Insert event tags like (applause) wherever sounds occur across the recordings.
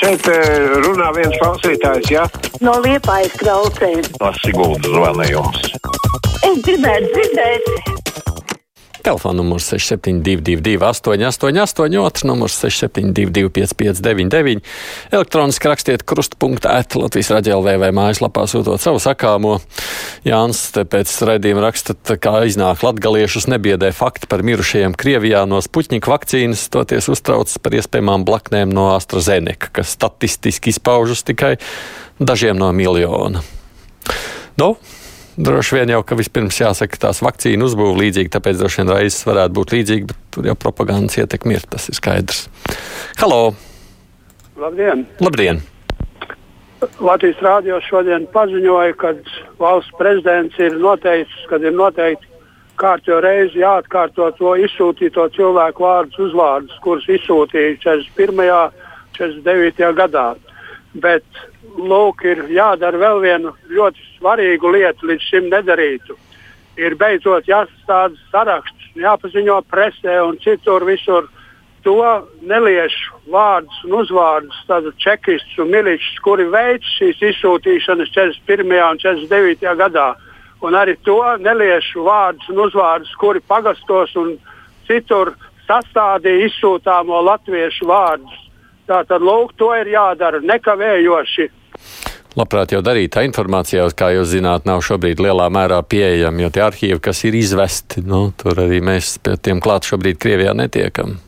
Šeit eh, runā viens klausītājs, jā? No liepājas klausēm. Tas Siguldas zvanījums. Es gribētu dzirdēt. Telefona numurs 6722, 888, numurs 672, 559, elektroniski rakstiet krustpunkta Latvijas raidījumā vai mājaslapā sūtot savu sakāmo. Jānis pēc raidījuma raksta, kā iznāk latgaliešus nebiedē fakti par mirušajiem Krievijā no Sputņika vakcīnas, toties uztrauc par iespējamām blaknēm no AstraZeneca, kas statistiski izpaužas tikai dažiem no miljona. Nu, droši vien jau, ka vispirms jāsaka, ka tās vakcīnu uzbūve līdzīga, tāpēc droši vien reizes varētu būt līdzīga, bet tur jau propagandas ietekme ir, tas ir skaidrs. Halo! Labdien! Labdien! Latvijas rādio šodien paziņoja, ka valsts prezidents ir noteicis, ka ir noteikti kārtīgi reizi jāatkārto to izsūtīto cilvēku vārdus, uzvārdus, kurus izsūtīja 41. un 49. gadā. Bet lūk, ir jādara vēl viena ļoti svarīga lieta, līdz šim nedarītu. Ir beidzot jāsastāda saraksts, jāpaziņo presē un citur visur to neliešu vārdus un uzvārdus, tādu čekistus un miličus, kuri veic šīs izsūtīšanas 41. un 49. gadā. Un arī to neliešu vārdus un uzvārdus, kuri pagastos un citur sastādīja izsūtāmo latviešu vārdus. Tātad, lūk, to ir jādara nekavējoši. Labprāt, jau darīt tā informācija, kā jūs zināt, nav šobrīd lielā mērā pieejama, jo tie arhīvi, kas ir izvesti, nu, tur arī mēs pie tiem klāt šobrīd Krievijā netiekam.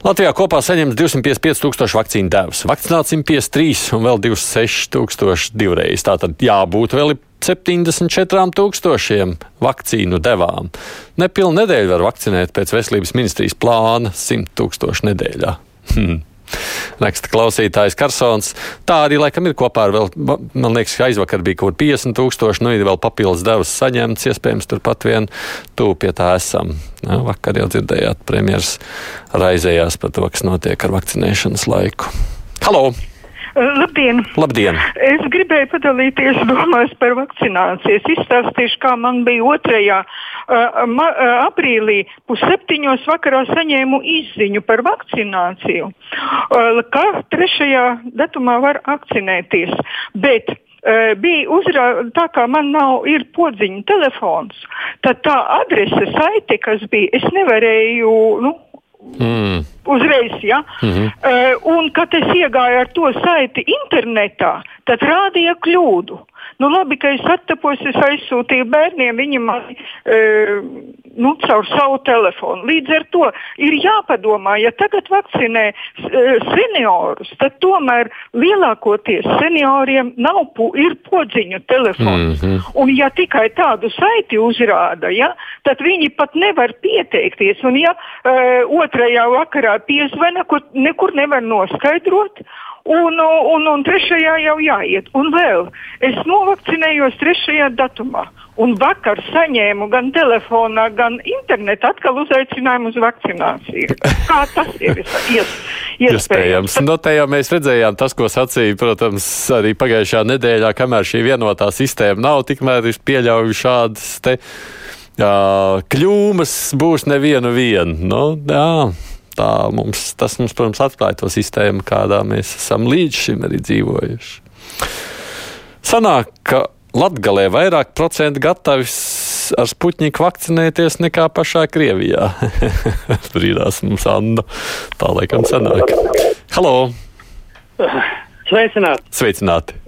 Latvijā kopā saņemts 255 tūkstoši vakcīnu devas, vakcinēts 153 un vēl 26 tūkstoši divreiz. Tātad jābūt vēl 74 tūkstošiem vakcīnu devām. Nepilnu nedēļu var vakcinēt pēc veselības ministrijas plāna 100 tūkstošu nedēļā. Hmm. (laughs) Raksta klausītājs Karsons. Tā arī laikam ir kopā ar vēl, man liekas, ka aizvakar bija kaut 50 tūkstoši, nu ir vēl papildus devas saņemts, iespējams, turpat vien tūp pie tā esam. Ja, vakar jau dzirdējāt, premjeras raizējās par to, kas notiek ar vakcinēšanas laiku. Halo! Labdien! Labdien! Es gribēju padalīties domās par vakcināciju. Es izstāstīšu, kā man bija otrajā uh, ma, uh, aprīlī pusseptiņos vakarā saņēmu izziņu par vakcināciju, uh, ka trešajā datumā var vakcinēties. Bet bija uzrādīta, tā kā man nav ir podziņa telefons, tad tā adrese saite, kas bija, es nevarēju, nu, Mm. Uzreiz, ja. Mm -hmm. uh, un, kad es iegāju ar to saiti internetā, tad rādīja kļūdu. Nu, labi, ka es attapos, es aizsūtīju bērniem, viņi man e, nu, caur savu telefonu. Līdz ar to ir jāpadomā, ja tagad vakcinē e, seniorus, tad tomēr lielākoties senioriem nav pu, ir podziņu telefons. Mm -hmm. Un ja tikai tādu saiti uzrāda, ja, tad viņi pat nevar pieteikties. Un ja e, otrajā vakarā piezvana, kur nekur nevar noskaidrot, Un, un, un trešajā jau jāiet. Un vēl es novakcinējos trešajā datumā. Un vakar saņēmu gan telefonā, gan internetā atkal uzaicinājumu uz vakcināciju. Kā tas ir ies, iespējams? No te jau mēs redzējām tas, ko sacīja, protams, arī pagājušā nedēļā, kamēr šī vienotā sistēma nav, tikmēr ir pieļauju šādas te jā, kļūmas būs nevienu vienu. Nu, jā tā mums, tas mums, protams, atklāja to sistēmu, kādā mēs esam līdz šim arī dzīvojuši. Sanāk, ka Latgalē vairāk procentu gatavi ar Sputņiku vakcinēties nekā pašā Krievijā. (laughs) Brīdās mums Anna. Tā laikam sanāk. Halo! Sveicināti! Sveicināti!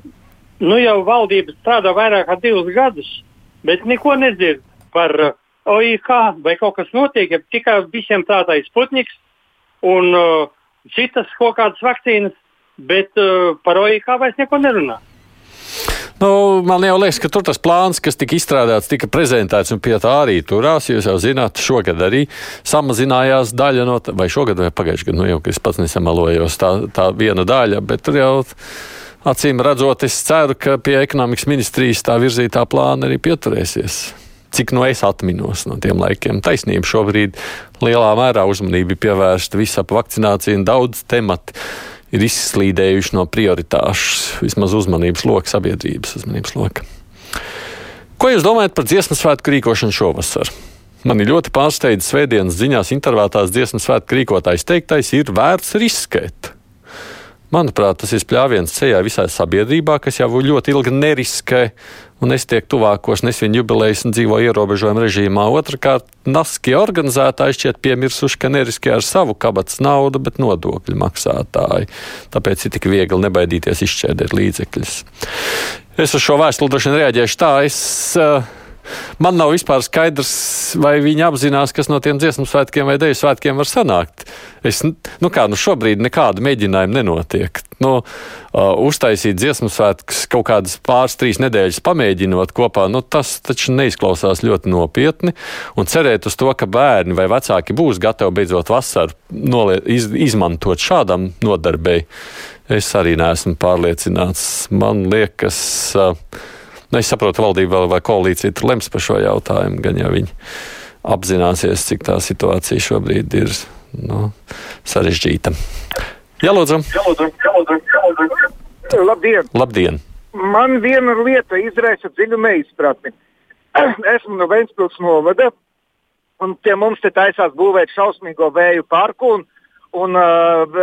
Nu jau valdība strādā vairāk kā divus gadus, bet neko nedzird par uh, OIK vai kaut kas notiek, ja tikai visiem prātā ir Sputniks, un uh, citas kaut kādas vakcīnas, bet uh, par OIK vairs neko nerunā. Nu, man jau liekas, ka tur tas plāns, kas tika izstrādāts, tika prezentēts un pie tā arī turās. Jūs jau zināt, šogad arī samazinājās daļa no vai šogad vai pagājušajā gadā, nu jau, ka es pats nesamalojos, tā, tā viena daļa, bet tur jau acīm redzot, es ceru, ka pie ekonomikas ministrijas tā virzītā plāna arī pieturēsies cik no es atminos no tiem laikiem. Taisnība šobrīd lielā mērā uzmanība ir pievērsta visap vakcinācijai un daudz temati ir izslīdējuši no prioritāšu, vismaz uzmanības loka, sabiedrības uzmanības loka. Ko jūs domājat par dziesmu svētku rīkošanu šovasar? Mani ļoti pārsteidza svētdienas ziņās intervētās dziesmu svētku rīkotājs teiktais, ir vērts riskēt. Manuprāt, tas ir pļāviens ceļā visai sabiedrībā, kas jau ļoti ilgi neriskē un nestiek tuvākos nesvin jubilejas un dzīvo ierobežojuma režīmā. Otrakārt, naskie organizētāji šķiet piemirsuši, ka neriskē ar savu kabatas naudu, bet nodokļu maksātāji. Tāpēc ir tik viegli nebaidīties izšķērdēt līdzekļus. Es uz šo vēstuli droši vien reaģēšu tā. Es, uh, Man nav vispār skaidrs, vai viņi apzinās, kas no tiem dziesmu svētkiem vai deju svētkiem var sanākt. Es, nu kā, nu šobrīd nekāda mēģinājuma nenotiek. Nu, uh, uztaisīt dziesmu svētkus kaut kādas pāris, trīs nedēļas pamēģinot kopā, nu tas taču neizklausās ļoti nopietni. Un cerēt uz to, ka bērni vai vecāki būs gatavi beidzot vasaru noliet, iz, izmantot šādam nodarbei, es arī neesmu pārliecināts. Man liekas, uh, Nu, es saprotu, valdība vai koalīcija tur lems par šo jautājumu, gan jau viņi apzināsies, cik tā situācija šobrīd ir nu, sarežģīta. Jā, lūdzu. Jā, lūdzu, jā, lūdzu. Labdien! Labdien! Man viena lieta izraisa dziļu neizpratni. Esmu no Vēncpils novada, un pie mums te taisās būvēt šausmīgo vēju parku, un, un, un,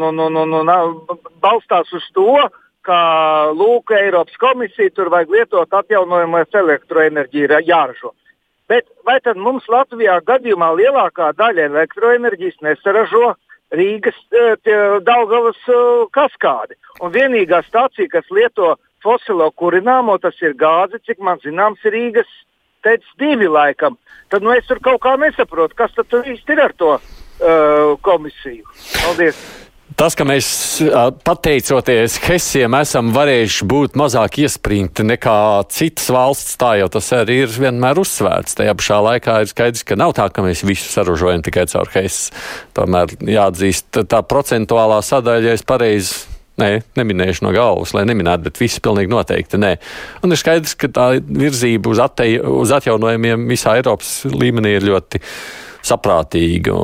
un, un, un, un, un balstās uz to, uh, ka lūk, Eiropas komisija tur vajag lietot atjaunojamās elektroenerģiju jāražo. Bet vai tad mums Latvijā gadījumā lielākā daļa elektroenerģijas nesaražo Rīgas Daugavas kaskādi? Un vienīgā stācija, kas lieto fosilo kurināmo, tas ir gāze, cik man zināms, ir Rīgas teicis divi laikam. Tad nu, es tur kaut kā nesaprotu, kas tad īsti ir ar to uh, komisiju. Paldies! Tas, ka mēs pateicoties Hesiem esam varējuši būt mazāk iespringti nekā citas valsts, tā jau tas arī ir vienmēr uzsvērts. Tajā pašā laikā ir skaidrs, ka nav tā, ka mēs visu saražojam tikai caur Hes. Tomēr jāatzīst, tā procentuālā sadaļa, ja es pareizi Nē, neminēšu no galvas, lai neminētu, bet viss pilnīgi noteikti nē. Un ir skaidrs, ka tā virzība uz, attei, uz atjaunojumiem visā Eiropas līmenī ir ļoti saprātīgi.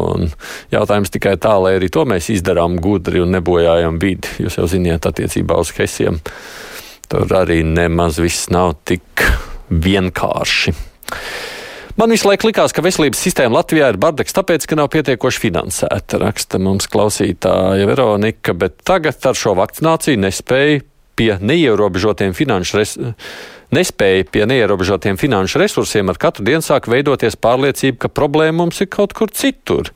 Jautājums tikai tā, lai arī to mēs izdarām gudri un nebojājam vidi. Jūs jau ziniet, attiecībā uz hesiem tur arī nemaz viss nav tik vienkārši. Man visu laiku likās, ka veselības sistēma Latvijā ir bardaks, tāpēc, ka nav pietiekoši finansēta, raksta mums klausītāja Veronika, bet tagad ar šo vakcināciju nespēja pie neierobežotiem finanšu resursiem nespēja pie neierobežotiem finanšu resursiem ar katru dienu sāk veidoties pārliecība, ka problēma mums ir kaut kur citur.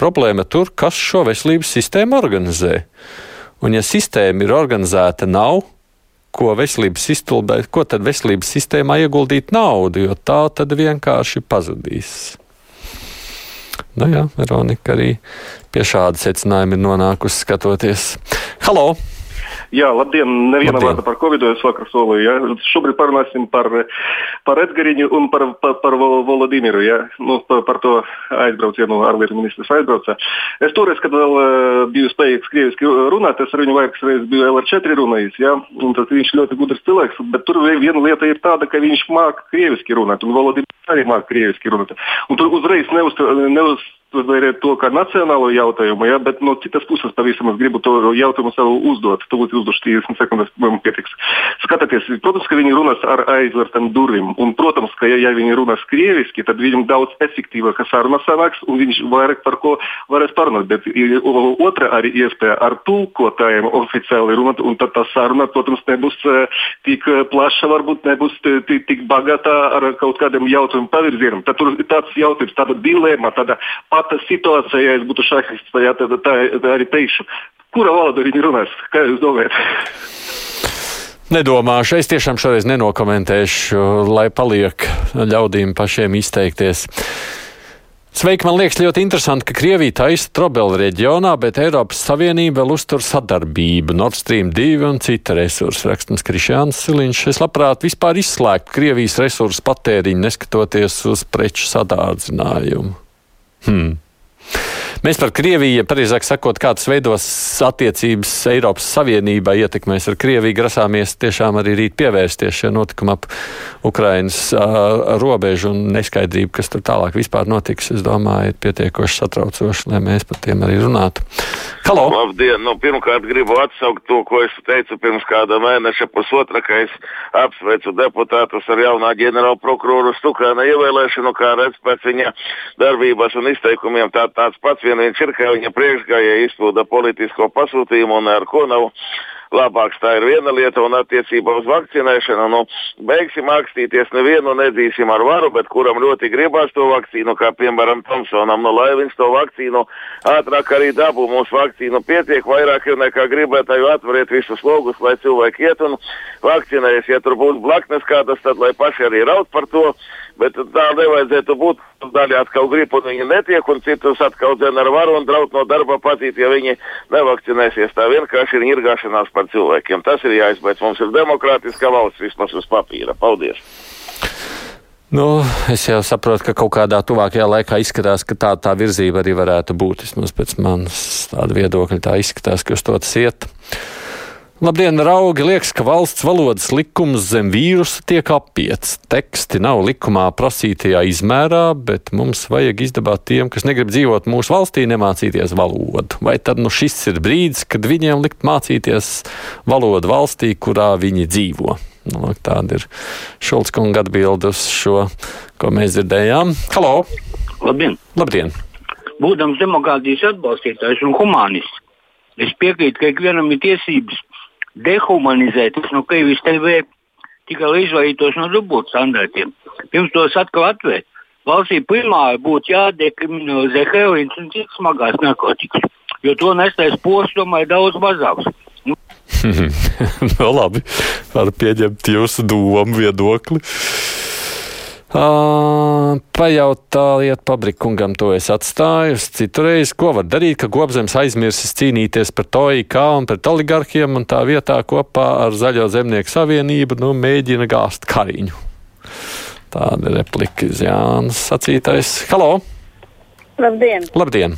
Problēma tur, kas šo veselības sistēmu organizē. Un ja sistēma ir organizēta nav, ko iztulbē, ko tad veselības sistēmā ieguldīt naudu, jo tā tad vienkārši pazudīs. Nu jā, Veronika arī pie šāda secinājuma ir nonākusi skatoties. Halo! Jā, labdien! Neviena labdien. vārda par Covid. Es vakar solīju. Ja? Šobrīd parunāsim par, par Edgariņu un par, par, par Volodimiru. Ja? Nu, par, par to aizbraucienu ārlietu ministrs aizbrauca. Es toreiz, kad vēl uh, biju spējīgs krieviski runāt, es ar viņu vairākas reizes biju LR4 runājis. Ja? Un tad viņš ļoti gudrs cilvēks, bet tur viena lieta ir tāda, ka viņš māca krieviski runāt, un Volodimirs arī māca krieviski runāt. Un tur uzreiz neuz, neuz uztveriet to kā nacionālo jautājumu, ja, bet no citas puses pavisam es gribu to jautājumu sev uzdot. Tūlīt uzdošu 30 sekundes, man pietiks. Skatieties, protams, ka viņi runās ar aizvērtām durvīm. Un, protams, ka ja, ja viņi runās krieviski, tad viņam daudz efektīvāk saruna sanāks un viņš vairāk par ko varēs parunāt. Bet otra arī iespēja ar tulkotājiem oficiāli runāt, un tad tā saruna, protams, nebūs tik plaša, varbūt nebūs tik, tik bagāta ar kaut kādiem jautājumu pavirzieniem. Tad tur ir tāds jautājums, tāda dilema, tāda pata situācija, ja es būtu šahists, tad tā, tā, tā arī teikšu, kura valoda viņi runās, kā jūs domājat? Nedomāšu, es tiešām šoreiz nenokomentēšu, lai paliek ļaudīm pašiem izteikties. Sveiki, man liekas ļoti interesanti, ka Krievija taisa Trobela reģionā, bet Eiropas Savienība vēl uztur sadarbību Nord Stream 2 un cita resursa. Rakstams Krišjāns Siliņš. Es labprāt vispār izslēgtu Krievijas resursu patēriņu, neskatoties uz preču sadārdzinājumu. Hmm. Mēs par Krieviju, pareizāk sakot, kādas veidos attiecības Eiropas Savienībā ietekmēs ar Krieviju, grasāmies tiešām arī rīt pievērsties šie notikumi ap Ukrainas uh, robežu un neskaidrību, kas tur tālāk vispār notiks. Es domāju, ir pietiekoši satraucoši, lai mēs par tiem arī runātu. Halo! Labdien! Nu, pirmkārt, gribu atsaukt to, ko es teicu pirms kāda mēneša pusotra, ka es apsveicu deputātus ar jaunā ģenerāla prokuroru Stukāna ievēlēšanu, kā redz pēc viņa darbības un izteikumiem tā, tāds pats vien viņš ir, ka viņa priekšgājēji izpilda politisko pasūtījumu un ar ko nav labāks. Tā ir viena lieta, un attiecībā uz vakcinēšanu, nu, beigsim akstīties nevienu, nedzīsim ar varu, bet kuram ļoti gribās to vakcīnu, kā piemēram Tomsonam, nu, lai viņš to vakcīnu ātrāk arī dabū. Mums vakcīnu pietiek vairāk nekā gribētāju atveriet visus logus, lai cilvēki iet un vakcinējas. Ja tur būs blaknes kādas, tad lai paši arī raud par to. Bet tā nevajadzētu būt. Daļai atkal grib, un viņi netiek, un citus atkal dzēna ar varu un draud no darba patīt, ja viņi nevakcinēsies. Tā vienkārši ir ņirgāšanās par cilvēkiem. Tas ir jāizbeidz. Mums ir demokrātiska valsts vismaz uz papīra. Paldies! Nu, es jau saprotu, ka kaut kādā tuvākajā laikā izskatās, ka tā, tā virzība arī varētu būt. Vismaz pēc manas tāda viedokļa tā izskatās, ka uz to tas iet. Labdien, raugi! Liekas, ka valsts valodas likums zem vīrusa tiek apiets. Teksti nav likumā prasītajā izmērā, bet mums vajag izdabāt tiem, kas negrib dzīvot mūsu valstī, nemācīties valodu. Vai tad nu šis ir brīdis, kad viņiem likt mācīties valodu valstī, kurā viņi dzīvo? Nu, tāda ir Šulc kunga atbilde uz šo, ko mēs dzirdējām. Halo! Labdien! Labdien. Būdams demokrātijas atbalstītājs un humanists, es piekrītu, ka ikvienam ir tiesības dehumanizēties no Krievijas TV tikai izvairītos no dubultstandartiem. Pirms tos atkal atvērt. Valstī primāri būtu jādekriminalizē heroīns un citas smagās narkotikas, jo to nestais posms ir daudz mazāks. Nu. (laughs) no, labi, var pieņemt jūsu domu viedokli. Uh, pajautājiet pabrikungam, to es atstāju uz citu reizi. Ko var darīt, ka Gobzems aizmirsis cīnīties par TOIK un pret oligarkiem un tā vietā kopā ar Zaļo zemnieku savienību nu, mēģina gāzt kariņu? Tāda replika Jānis sacītais. Halo! Labdien! Labdien!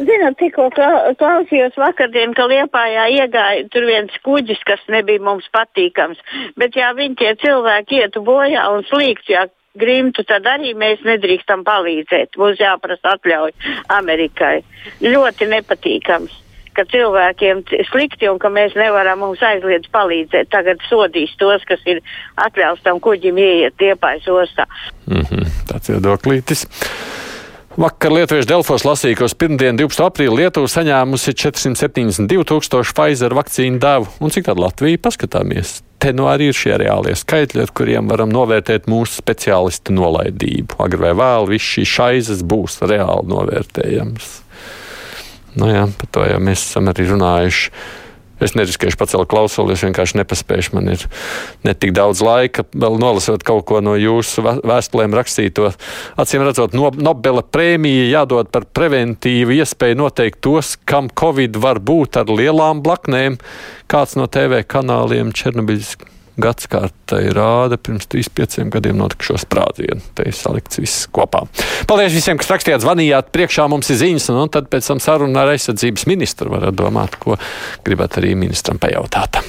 Zināt, tikko klausījos vakardien, ka Liepājā iegāja tur viens kuģis, kas nebija mums patīkams. Bet ja viņi tie cilvēki ietu bojā un slīgts, ja grimtu, tad arī mēs nedrīkstam palīdzēt. Mums jāprasa atļauj Amerikai. Ļoti nepatīkams ka cilvēkiem slikti un ka mēs nevaram mums aizliedz palīdzēt. Tagad sodīs tos, kas ir atļauts tam kuģim ieiet iepais ostā. Mm -hmm, tāds viedoklītis. Vakar Lietuviešu Delfos lasīja, ka uz pirmdienu, 12. aprīli, Lietuva saņēmusi 472 tūkstošu Pfizer vakcīnu devu. Un cik tāda Latvija paskatāmies? Te nu arī ir šie reālie skaitļi, ar kuriem varam novērtēt mūsu speciālistu nolaidību. Agri vai vēl, viss šīs šaizes būs reāli novērtējams. Nu jā, par to jau mēs esam arī runājuši. Es neriskēšu pacelt klausuli, es vienkārši nepaspēju. Man ir ne tik daudz laika, vēl nolasot kaut ko no jūsu vēstulēm rakstīto. Acīm redzot, no, Nobela prēmija jādod par preventīvu iespēju noteikt tos, kam Covid var būt ar lielām blaknēm. Kāds no TV kanāliem Černobiļs gadsimtai rāda pirms 35 gadiem notikušo sprādzienu. Te ir salikts viss kopā. Paldies visiem, kas rakstījāt, zvanījāt. Priekšā mums ir ziņas, un tad pēc tam saruna ar aizsardzības ministru varat domāt, ko gribat arī ministram pajautāt.